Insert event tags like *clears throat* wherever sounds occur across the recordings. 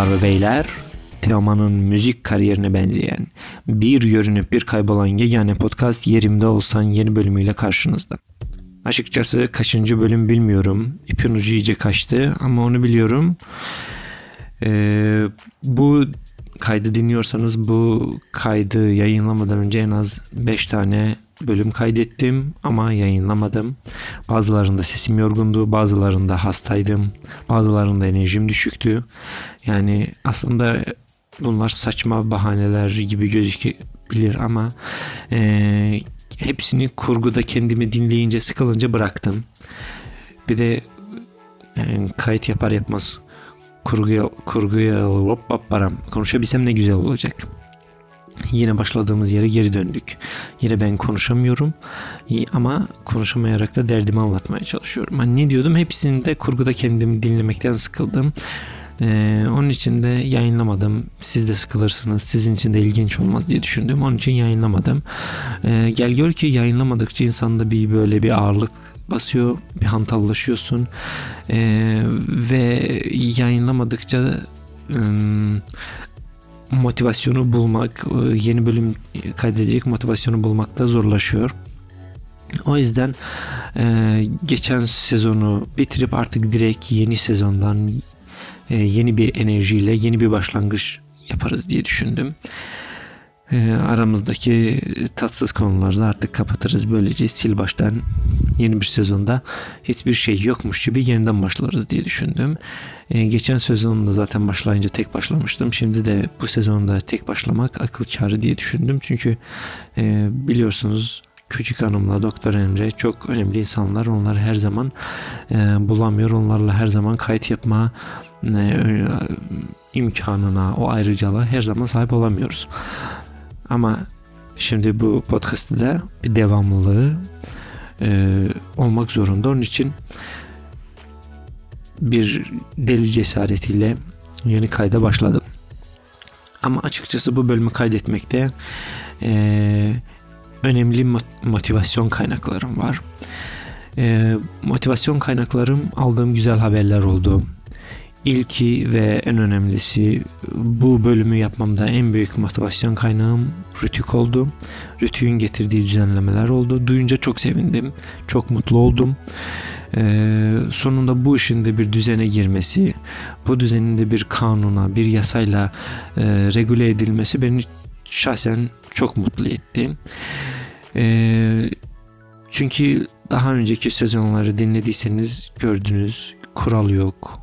Hanımlar ve beyler, Teoman'ın müzik kariyerine benzeyen, bir görünüp bir kaybolan yegane podcast Yerimde Olsan yeni bölümüyle karşınızda. Açıkçası kaçıncı bölüm bilmiyorum. İpin ucu iyice kaçtı ama onu biliyorum. Ee, bu kaydı dinliyorsanız bu kaydı yayınlamadan önce en az 5 tane bölüm kaydettim ama yayınlamadım. Bazılarında sesim yorgundu, bazılarında hastaydım, bazılarında enerjim düşüktü. Yani aslında bunlar saçma bahaneler gibi gözükebilir ama e, hepsini kurguda kendimi dinleyince sıkılınca bıraktım. Bir de yani kayıt yapar yapmaz kurguya kurguya hop hop param konuşabilsem ne güzel olacak. Yine başladığımız yere geri döndük. Yine ben konuşamıyorum ama konuşamayarak da derdimi anlatmaya çalışıyorum. Hani ne diyordum? Hepsini de kurguda kendimi dinlemekten sıkıldım. Ee, onun için de yayınlamadım. Siz de sıkılırsınız. Sizin için de ilginç olmaz diye düşündüm. Onun için yayınlamadım. Ee, gel gör ki yayınlamadıkça insanda bir böyle bir ağırlık basıyor. Bir hantallaşıyorsun. Ee, ve yayınlamadıkça ım, motivasyonu bulmak, yeni bölüm kaydedecek motivasyonu bulmakta zorlaşıyor. O yüzden e, geçen sezonu bitirip artık direkt yeni sezondan e, yeni bir enerjiyle yeni bir başlangıç yaparız diye düşündüm. E, aramızdaki tatsız konuları da artık kapatırız. Böylece sil baştan yeni bir sezonda hiçbir şey yokmuş gibi yeniden başlarız diye düşündüm. E, geçen sezonda zaten başlayınca tek başlamıştım. Şimdi de bu sezonda tek başlamak akıl kârı diye düşündüm. Çünkü e, biliyorsunuz Küçük Hanım'la Doktor Emre çok önemli insanlar. Onlar her zaman e, bulamıyor. Onlarla her zaman kayıt yapma e, imkanına, o ayrıcalığa her zaman sahip olamıyoruz. Ama şimdi bu podcast'ta da bir devamlılığı e, olmak zorunda. Onun için bir deli cesaretiyle yeni kayda başladım. Ama açıkçası bu bölümü kaydetmekte e, önemli motivasyon kaynaklarım var. E, motivasyon kaynaklarım aldığım güzel haberler oldu. İlki ve en önemlisi bu bölümü yapmamda en büyük motivasyon kaynağım Rütük oldu. Rütük'ün getirdiği düzenlemeler oldu. Duyunca çok sevindim. Çok mutlu oldum. Ee, sonunda bu işin de bir düzene girmesi, bu düzenin de bir kanuna, bir yasayla e, regüle edilmesi beni şahsen çok mutlu etti. Ee, çünkü daha önceki sezonları dinlediyseniz gördünüz kural yok,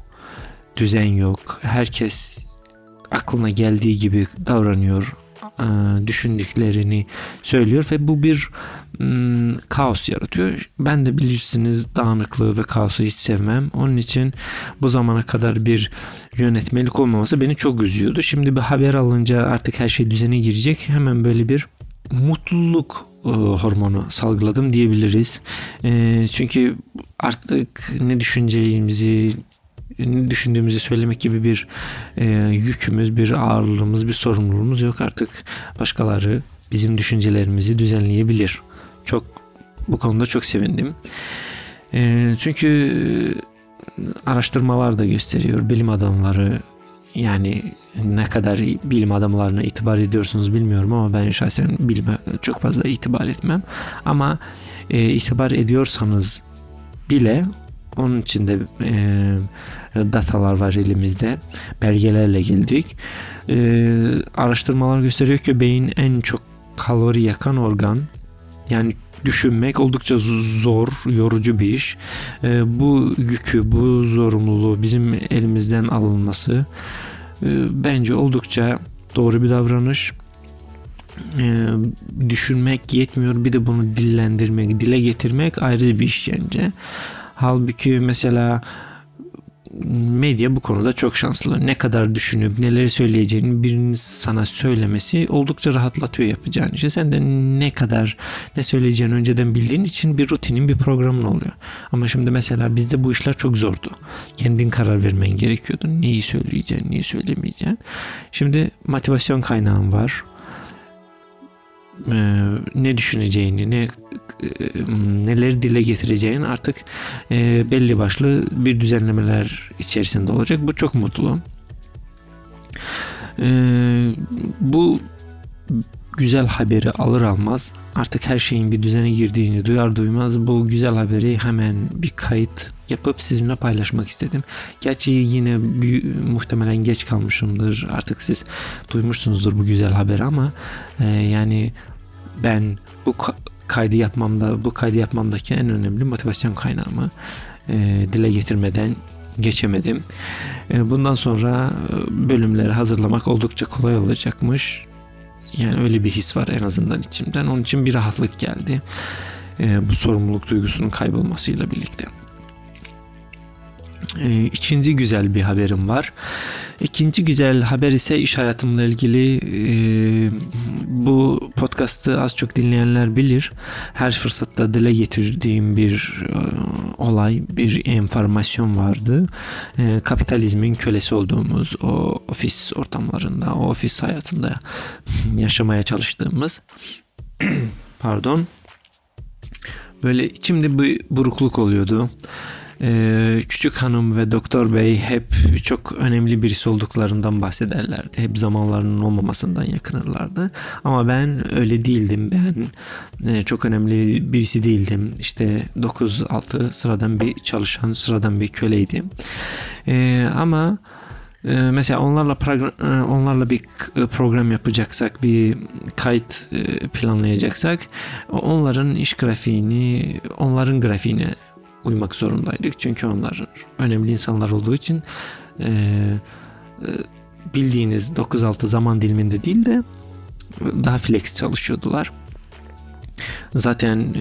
düzen yok. Herkes aklına geldiği gibi davranıyor, e, düşündüklerini söylüyor ve bu bir kaos yaratıyor. Ben de bilirsiniz dağınıklığı ve kaosu hiç sevmem. Onun için bu zamana kadar bir yönetmelik olmaması beni çok üzüyordu. Şimdi bir haber alınca artık her şey düzene girecek. Hemen böyle bir mutluluk e, hormonu salgıladım diyebiliriz. E, çünkü artık ne düşüneceğimizi ne düşündüğümüzü söylemek gibi bir e, yükümüz, bir ağırlığımız, bir sorumluluğumuz yok. Artık başkaları bizim düşüncelerimizi düzenleyebilir. Çok bu konuda çok sevindim. E, çünkü araştırmalar da gösteriyor bilim adamları yani ne kadar bilim adamlarına itibar ediyorsunuz bilmiyorum ama ben şahsen bilime çok fazla itibar etmem. Ama e, itibar ediyorsanız bile onun içinde e, datalar var elimizde. Belgelerle geldik. E, araştırmalar gösteriyor ki beyin en çok kalori yakan organ. Yani düşünmek oldukça zor, yorucu bir iş. E, bu yükü, bu zorunluluğu bizim elimizden alınması e, bence oldukça doğru bir davranış. E, düşünmek yetmiyor bir de bunu dillendirmek, dile getirmek ayrı bir iş bence. Halbuki mesela medya bu konuda çok şanslı. Ne kadar düşünüp neleri söyleyeceğini birinin sana söylemesi oldukça rahatlatıyor yapacağın işi. Sen de ne kadar ne söyleyeceğini önceden bildiğin için bir rutinin bir programın oluyor. Ama şimdi mesela bizde bu işler çok zordu. Kendin karar vermen gerekiyordu. Neyi söyleyeceksin, neyi söylemeyeceksin. Şimdi motivasyon kaynağın var e, ne düşüneceğini, ne e, neleri dile getireceğini artık e, belli başlı bir düzenlemeler içerisinde olacak. Bu çok mutlu. Ee, bu güzel haberi alır almaz artık her şeyin bir düzene girdiğini duyar duymaz bu güzel haberi hemen bir kayıt yapıp sizinle paylaşmak istedim. Gerçi yine muhtemelen geç kalmışımdır. Artık siz duymuşsunuzdur bu güzel haberi ama e, yani ben bu kaydı yapmamda bu kaydı yapmamdaki en önemli motivasyon kaynağımı e, dile getirmeden geçemedim. E, bundan sonra e, bölümleri hazırlamak oldukça kolay olacakmış. Yani öyle bir his var en azından içimden. Onun için bir rahatlık geldi. E, bu sorumluluk duygusunun kaybolmasıyla birlikte. E, ikinci güzel bir haberim var. İkinci güzel haber ise iş hayatımla ilgili. E, bu podcast'ı az çok dinleyenler bilir. Her fırsatta dile getirdiğim bir e, olay, bir enformasyon vardı. E, kapitalizmin kölesi olduğumuz o ofis ortamlarında, o ofis hayatında *laughs* yaşamaya çalıştığımız *clears throat* pardon böyle içimde bir burukluk oluyordu. Ee, küçük hanım ve doktor bey hep çok önemli birisi olduklarından bahsederlerdi. Hep zamanlarının olmamasından yakınırlardı. Ama ben öyle değildim. Ben e, çok önemli birisi değildim. İşte 9-6 sıradan bir çalışan, sıradan bir köleydim. Ee, ama e, mesela onlarla e, onlarla bir program yapacaksak, bir kayıt planlayacaksak onların iş grafiğini, onların grafiğine uymak zorundaydık. Çünkü onlar önemli insanlar olduğu için e, e, bildiğiniz 9-6 zaman diliminde değil de daha flex çalışıyordular. Zaten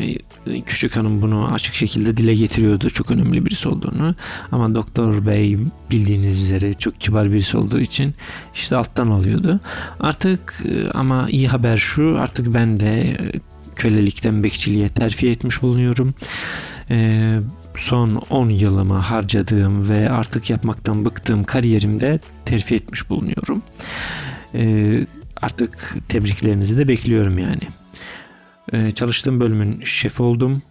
e, küçük hanım bunu açık şekilde dile getiriyordu çok önemli birisi olduğunu. Ama doktor bey bildiğiniz üzere çok kibar birisi olduğu için işte alttan alıyordu. Artık e, ama iyi haber şu artık ben de kölelikten bekçiliğe terfi etmiş bulunuyorum e, son 10 yılımı harcadığım ve artık yapmaktan bıktığım kariyerimde terfi etmiş bulunuyorum. E, artık tebriklerinizi de bekliyorum yani. E, çalıştığım bölümün şefi oldum.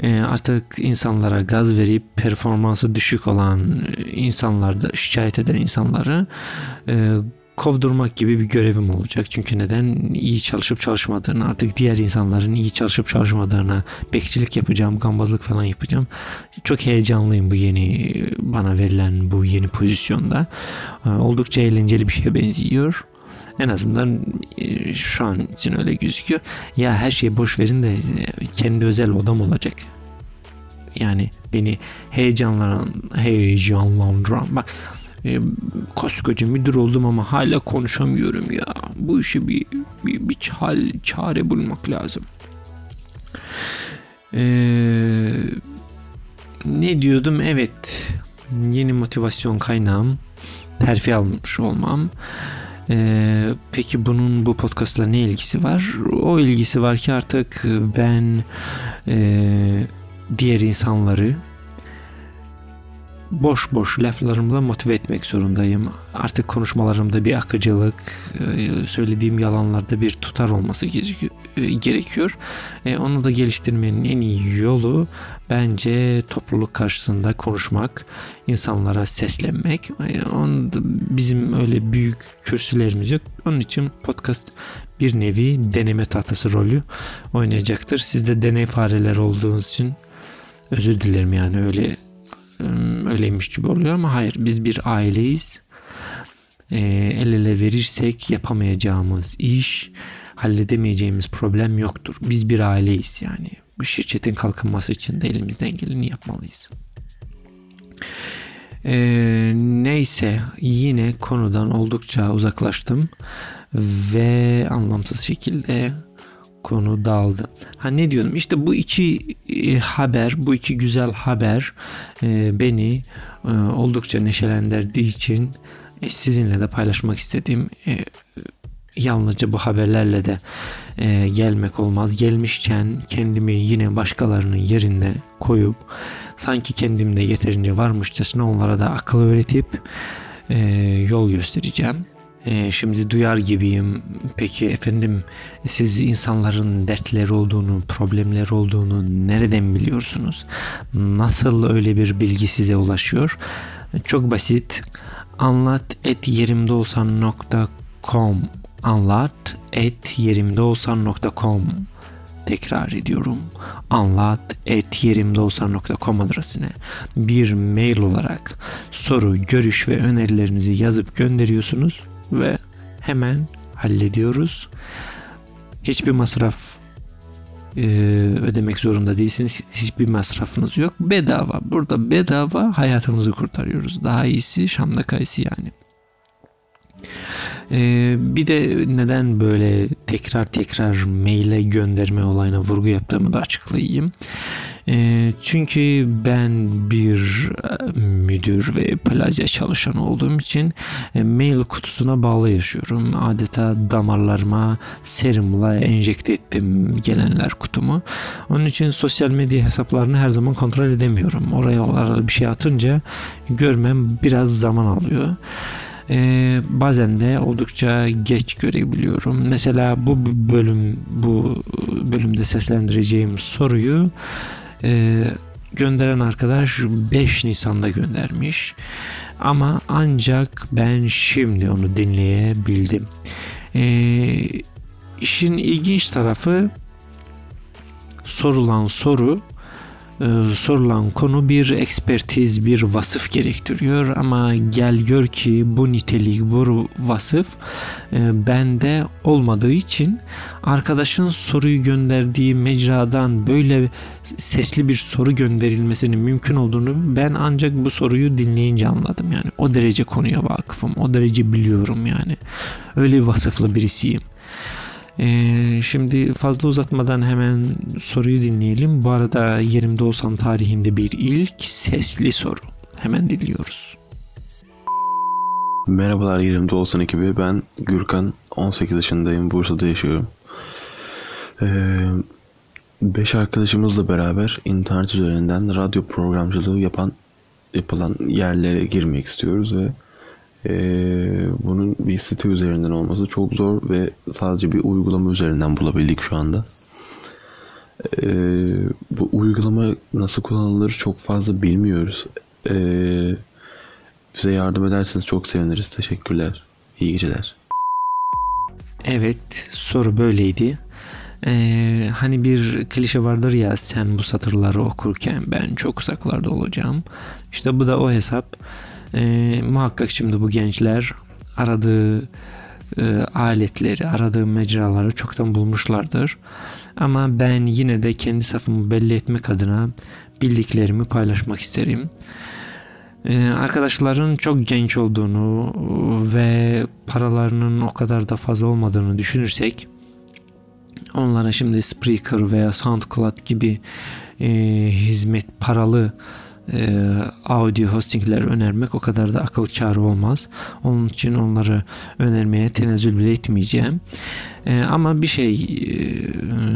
E, artık insanlara gaz verip performansı düşük olan insanlarda şikayet eden insanları e, kovdurmak gibi bir görevim olacak. Çünkü neden? iyi çalışıp çalışmadığını, artık diğer insanların iyi çalışıp çalışmadığına bekçilik yapacağım, gambazlık falan yapacağım. Çok heyecanlıyım bu yeni bana verilen bu yeni pozisyonda. Ee, oldukça eğlenceli bir şeye benziyor. En azından e, şu an için öyle gözüküyor. Ya her şeyi boş verin de kendi özel odam olacak. Yani beni heyecanlandıran, heyecanlandıran. Bak e, koskoca müdür oldum ama hala konuşamıyorum ya. Bu işe bir, bir, bir hal, çare bulmak lazım. Ee, ne diyordum? Evet. Yeni motivasyon kaynağım. Terfi almış olmam. Ee, peki bunun bu podcastla ne ilgisi var? O ilgisi var ki artık ben e, diğer insanları boş boş laflarımla motive etmek zorundayım. Artık konuşmalarımda bir akıcılık, e, söylediğim yalanlarda bir tutar olması e, gerekiyor. E, onu da geliştirmenin en iyi yolu bence topluluk karşısında konuşmak, insanlara seslenmek. Onun bizim öyle büyük kürsülerimiz yok. Onun için podcast bir nevi deneme tahtası rolü oynayacaktır. Siz de deney fareler olduğunuz için özür dilerim yani öyle öyleymiş gibi oluyor ama hayır biz bir aileyiz. E, el ele verirsek yapamayacağımız iş, halledemeyeceğimiz problem yoktur. Biz bir aileyiz yani. Bu şirketin kalkınması için de elimizden geleni yapmalıyız. E, neyse yine konudan oldukça uzaklaştım ve anlamsız şekilde konu dağıldı. Ha ne diyordum? İşte bu iki e, haber, bu iki güzel haber e, beni e, oldukça neşelendirdiği için sizinle de paylaşmak istediğim yalnızca bu haberlerle de gelmek olmaz. Gelmişken kendimi yine başkalarının yerinde koyup sanki kendimde yeterince varmışçasına onlara da akıl öğretip yol göstereceğim. E, şimdi duyar gibiyim. Peki efendim siz insanların dertleri olduğunu, problemleri olduğunu nereden biliyorsunuz? Nasıl öyle bir bilgi size ulaşıyor? Çok basit. anlat et yerimde olsan.com anlat et yerimde olsan.com tekrar ediyorum anlat et yerimde olsan.com adresine bir mail olarak soru, görüş ve önerilerinizi yazıp gönderiyorsunuz ve hemen hallediyoruz. Hiçbir masraf e, ödemek zorunda değilsiniz. Hiçbir masrafınız yok. Bedava. Burada bedava hayatınızı kurtarıyoruz. Daha iyisi Şam'da kayısı yani. Ee, bir de neden böyle tekrar tekrar maile gönderme olayına vurgu yaptığımı da açıklayayım. Ee, çünkü ben bir e, müdür ve plazya çalışanı olduğum için e, mail kutusuna bağlı yaşıyorum. Adeta damarlarıma serumla enjekte ettim gelenler kutumu. Onun için sosyal medya hesaplarını her zaman kontrol edemiyorum. Oraya bir şey atınca görmem biraz zaman alıyor. Ee, bazen de oldukça geç görebiliyorum. Mesela bu bölüm bu bölümde seslendireceğim soruyu e, gönderen arkadaş 5 Nisan'da göndermiş. Ama ancak ben şimdi onu dinleyebildim. E, işin ilginç tarafı sorulan soru sorulan konu bir ekspertiz, bir vasıf gerektiriyor ama gel gör ki bu nitelik, bu vasıf e, bende olmadığı için arkadaşın soruyu gönderdiği mecradan böyle sesli bir soru gönderilmesinin mümkün olduğunu ben ancak bu soruyu dinleyince anladım yani. O derece konuya vakıfım, o derece biliyorum yani. Öyle vasıflı birisiyim. Ee, şimdi fazla uzatmadan hemen soruyu dinleyelim. Bu arada yerimde olsam tarihinde bir ilk sesli soru. Hemen dinliyoruz. Merhabalar yerimde olsan ekibi. Ben Gürkan. 18 yaşındayım. Bursa'da yaşıyorum. Ee, beş arkadaşımızla beraber internet üzerinden radyo programcılığı yapan yapılan yerlere girmek istiyoruz ve ee, bunun bir site üzerinden olması çok zor ve sadece bir uygulama üzerinden bulabildik şu anda. Ee, bu uygulama nasıl kullanılır çok fazla bilmiyoruz. Ee, bize yardım ederseniz çok seviniriz. Teşekkürler. İyi geceler. Evet soru böyleydi. Ee, hani bir klişe vardır ya sen bu satırları okurken ben çok uzaklarda olacağım. İşte bu da o hesap. E, muhakkak şimdi bu gençler aradığı e, aletleri, aradığı mecraları çoktan bulmuşlardır. Ama ben yine de kendi safımı belli etmek adına bildiklerimi paylaşmak isterim. Ee, arkadaşların çok genç olduğunu ve paralarının o kadar da fazla olmadığını düşünürsek onlara şimdi Spreaker veya SoundCloud gibi e, hizmet paralı e, audio hostingler önermek o kadar da akıl kârı olmaz. Onun için onları önermeye tenezzül bile etmeyeceğim. E, ama bir şey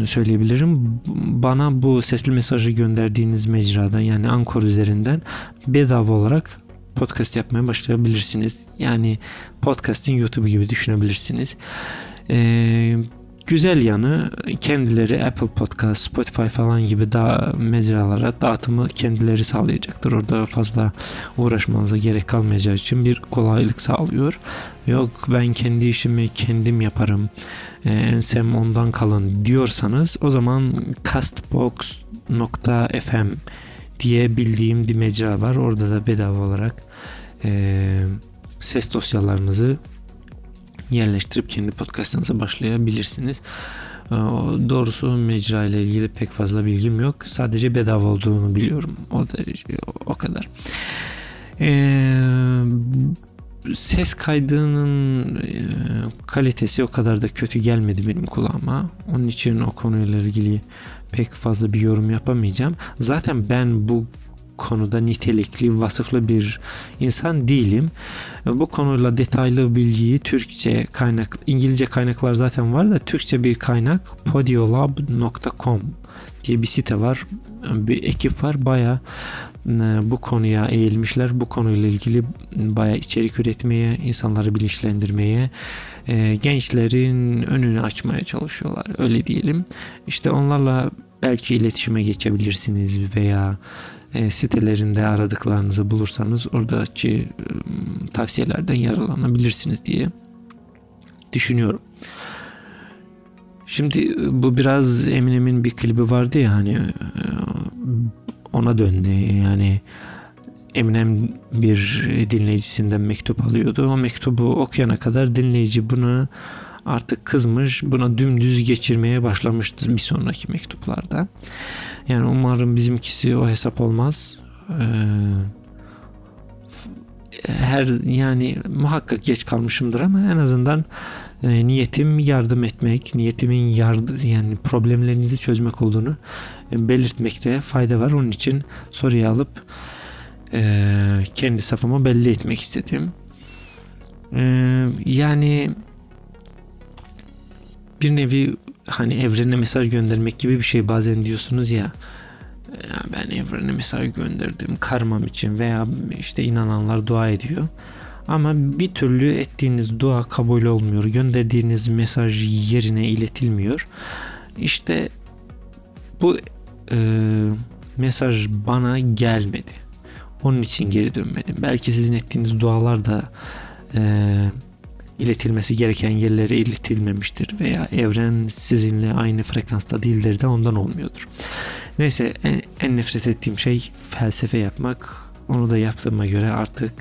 e, söyleyebilirim. Bana bu sesli mesajı gönderdiğiniz mecradan yani Anchor üzerinden bedava olarak podcast yapmaya başlayabilirsiniz. Yani podcast'in YouTube gibi düşünebilirsiniz. Eee Güzel yanı kendileri Apple Podcast, Spotify falan gibi daha mecralara dağıtımı kendileri sağlayacaktır. Orada fazla uğraşmanıza gerek kalmayacağı için bir kolaylık sağlıyor. Yok ben kendi işimi kendim yaparım. E, ensem ondan kalın diyorsanız o zaman castbox.fm diye bildiğim bir mecra var. Orada da bedava olarak e, ses dosyalarınızı yerleştirip kendi podcastınıza başlayabilirsiniz. Ee, doğrusu mecra ile ilgili pek fazla bilgim yok. Sadece bedava olduğunu biliyorum. O derece o kadar. Ee, ses kaydının e, kalitesi o kadar da kötü gelmedi benim kulağıma. Onun için o konuyla ilgili pek fazla bir yorum yapamayacağım. Zaten ben bu konuda nitelikli, vasıflı bir insan değilim. Bu konuyla detaylı bilgiyi Türkçe kaynak, İngilizce kaynaklar zaten var da Türkçe bir kaynak podiolab.com diye bir site var. Bir ekip var. Baya e, bu konuya eğilmişler. Bu konuyla ilgili baya içerik üretmeye, insanları bilinçlendirmeye, e, gençlerin önünü açmaya çalışıyorlar. Öyle diyelim. İşte onlarla belki iletişime geçebilirsiniz veya e, sitelerinde aradıklarınızı bulursanız oradaki e, tavsiyelerden yararlanabilirsiniz diye düşünüyorum. Şimdi bu biraz Eminem'in bir klibi vardı ya hani e, ona döndü. Yani Eminem bir dinleyicisinden mektup alıyordu. O mektubu okuyana kadar dinleyici buna artık kızmış, buna dümdüz geçirmeye başlamıştır bir sonraki mektuplarda. Yani umarım bizimkisi o hesap olmaz. Ee, her yani muhakkak geç kalmışımdır ama en azından e, niyetim yardım etmek, niyetimin yardım yani problemlerinizi çözmek olduğunu e, belirtmekte fayda var. Onun için soruyu alıp e, kendi safımı belli etmek istedim. E, yani bir nevi hani evrene mesaj göndermek gibi bir şey bazen diyorsunuz ya ben evrene mesaj gönderdim karmam için veya işte inananlar dua ediyor. Ama bir türlü ettiğiniz dua kabul olmuyor. Gönderdiğiniz mesaj yerine iletilmiyor. İşte bu e, mesaj bana gelmedi. Onun için geri dönmedim. Belki sizin ettiğiniz dualar da e, iletilmesi gereken yerlere iletilmemiştir veya evren sizinle aynı frekansta değildir de ondan olmuyordur. Neyse en, en nefret ettiğim şey felsefe yapmak. Onu da yaptığıma göre artık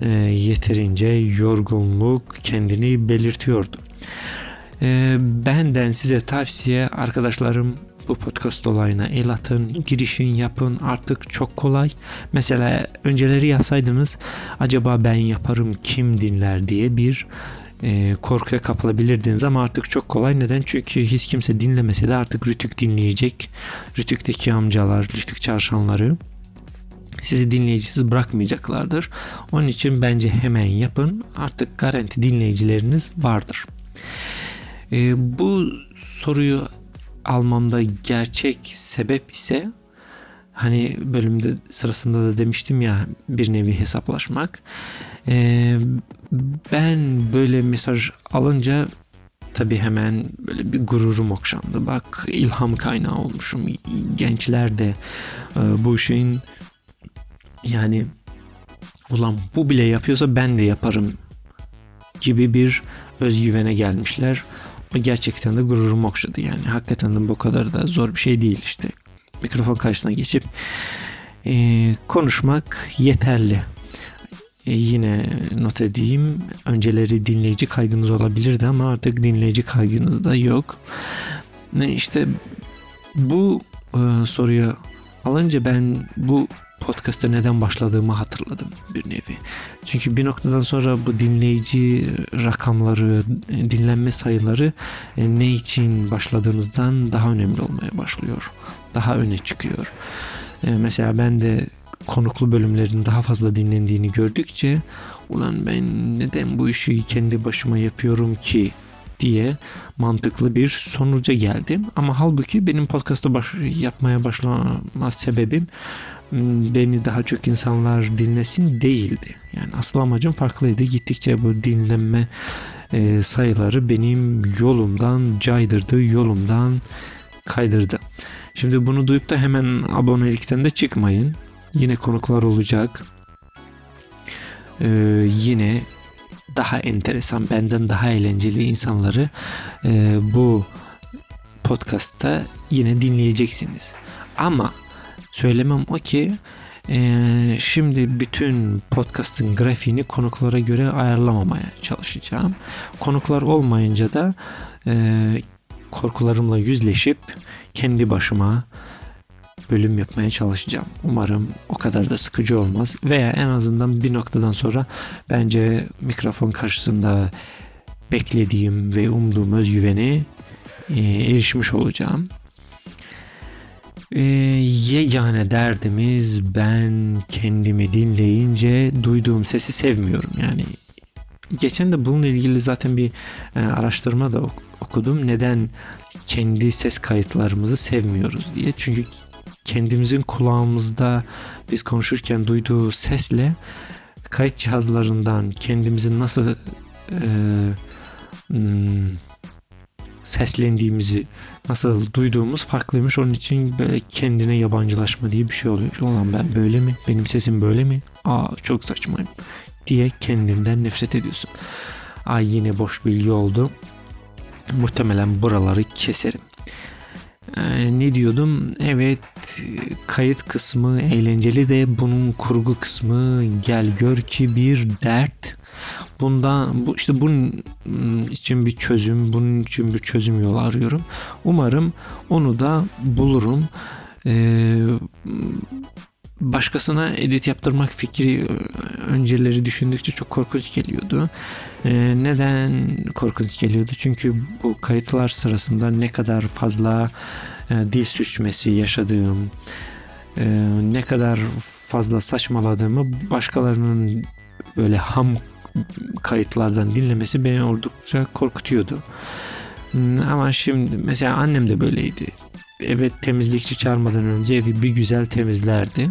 e, yeterince yorgunluk kendini belirtiyordu. E, benden size tavsiye arkadaşlarım bu podcast olayına el atın, girişin yapın artık çok kolay. Mesela önceleri yapsaydınız acaba ben yaparım kim dinler diye bir e, korkuya kapılabilirdiniz ama artık çok kolay. Neden? Çünkü hiç kimse dinlemese de artık Rütük dinleyecek. Rütük'teki amcalar, Rütük çarşanları sizi dinleyicisiz bırakmayacaklardır. Onun için bence hemen yapın. Artık garanti dinleyicileriniz vardır. E, bu soruyu almamda gerçek sebep ise hani bölümde sırasında da demiştim ya bir nevi hesaplaşmak. Ee, ben böyle mesaj alınca tabi hemen böyle bir gururum okşandı. Bak ilham kaynağı olmuşum. Gençler de e, bu şeyin yani ulan bu bile yapıyorsa ben de yaparım gibi bir özgüvene gelmişler. Gerçekten de gururumu okşadı yani. Hakikaten de bu kadar da zor bir şey değil işte. Mikrofon karşısına geçip e, konuşmak yeterli. E, yine not edeyim. Önceleri dinleyici kaygınız olabilirdi ama artık dinleyici kaygınız da yok. Ne işte bu e, soruyu alınca ben bu podcast'a neden başladığımı hatırladım bir nevi. Çünkü bir noktadan sonra bu dinleyici rakamları, dinlenme sayıları e, ne için başladığınızdan daha önemli olmaya başlıyor. Daha öne çıkıyor. E, mesela ben de konuklu bölümlerin daha fazla dinlendiğini gördükçe ulan ben neden bu işi kendi başıma yapıyorum ki diye mantıklı bir sonuca geldim. Ama halbuki benim podcast'ı baş, yapmaya başlama sebebim Hmm, beni daha çok insanlar dinlesin değildi. Yani asıl amacım farklıydı. Gittikçe bu dinlenme e, sayıları benim yolumdan caydırdı, yolumdan kaydırdı. Şimdi bunu duyup da hemen abonelikten de çıkmayın. Yine konuklar olacak. Ee, yine daha enteresan, benden daha eğlenceli insanları e, bu podcast'ta yine dinleyeceksiniz. Ama Söylemem o ki e, şimdi bütün podcast'ın grafiğini konuklara göre ayarlamamaya çalışacağım. Konuklar olmayınca da e, korkularımla yüzleşip kendi başıma bölüm yapmaya çalışacağım. Umarım o kadar da sıkıcı olmaz veya en azından bir noktadan sonra bence mikrofon karşısında beklediğim ve umduğum özgüveni e, erişmiş olacağım. Ee, yegane derdimiz ben kendimi dinleyince duyduğum sesi sevmiyorum. Yani geçen de bununla ilgili zaten bir e, araştırma da okudum. Neden kendi ses kayıtlarımızı sevmiyoruz diye. Çünkü kendimizin kulağımızda biz konuşurken duyduğu sesle kayıt cihazlarından kendimizin nasıl e, hmm, seslendiğimizi nasıl duyduğumuz farklıymış. Onun için böyle kendine yabancılaşma diye bir şey oluyor. Ulan ben böyle mi? Benim sesim böyle mi? Aa çok saçmayım diye kendinden nefret ediyorsun. Ay yine boş bilgi oldu. Muhtemelen buraları keserim. Ee, ne diyordum? Evet kayıt kısmı eğlenceli de bunun kurgu kısmı gel gör ki bir dert. Bundan bu işte bunun için bir çözüm, bunun için bir çözüm yolu arıyorum. Umarım onu da bulurum. Ee, başkasına edit yaptırmak fikri önceleri düşündükçe çok korkunç geliyordu. Ee, neden korkunç geliyordu? Çünkü bu kayıtlar sırasında ne kadar fazla e, dil suçmesi yaşadığım, e, ne kadar fazla saçmaladığımı başkalarının böyle ham kayıtlardan dinlemesi beni oldukça korkutuyordu. Hmm, ama şimdi mesela annem de böyleydi. Evet temizlikçi çağırmadan önce evi bir güzel temizlerdi.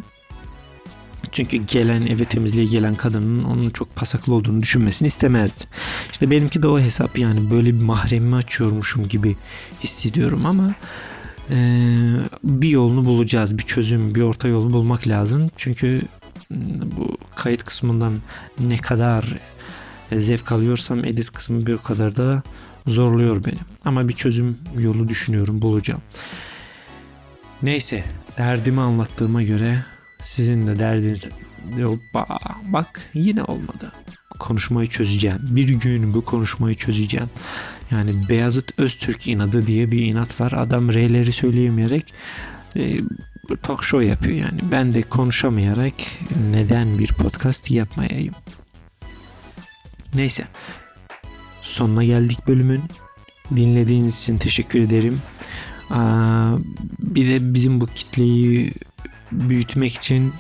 Çünkü gelen eve temizliğe gelen kadının onun çok pasaklı olduğunu düşünmesini istemezdi. İşte benimki de o hesap yani böyle bir mahremimi açıyormuşum gibi hissediyorum ama e, bir yolunu bulacağız. Bir çözüm, bir orta yolu bulmak lazım. Çünkü bu kayıt kısmından ne kadar zevk alıyorsam edit kısmı bir kadar da zorluyor beni. Ama bir çözüm yolu düşünüyorum, bulacağım. Neyse, derdimi anlattığıma göre sizin de derdiniz Hoppa, bak yine olmadı. Konuşmayı çözeceğim. Bir gün bu konuşmayı çözeceğim. Yani Beyazıt Öztürk inadı diye bir inat var. Adam R'leri söyleyemeyerek e, talk show yapıyor yani. Ben de konuşamayarak neden bir podcast yapmayayım? Neyse. Sonuna geldik bölümün. Dinlediğiniz için teşekkür ederim. Aa, bir de bizim bu kitleyi büyütmek için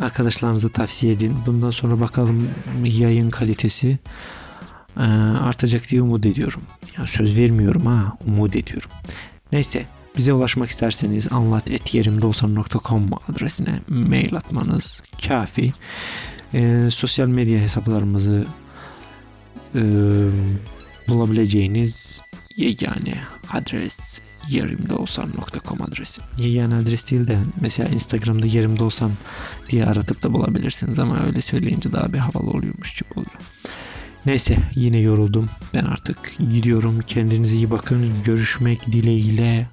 arkadaşlarınıza tavsiye edin. Bundan sonra bakalım yayın kalitesi artacak diye umut ediyorum. Ya söz vermiyorum ha umut ediyorum. Neyse bize ulaşmak isterseniz anlat.yerimdeolsan.com adresine mail atmanız kafi. E, sosyal medya hesaplarımızı e, bulabileceğiniz yegane adres yerimdeolsan.com adresi. Yegane adres değil de mesela Instagram'da yerimde olsam diye aratıp da bulabilirsiniz ama öyle söyleyince daha bir havalı oluyormuş gibi oluyor. Neyse yine yoruldum. Ben artık gidiyorum. Kendinize iyi bakın. Görüşmek dileğiyle.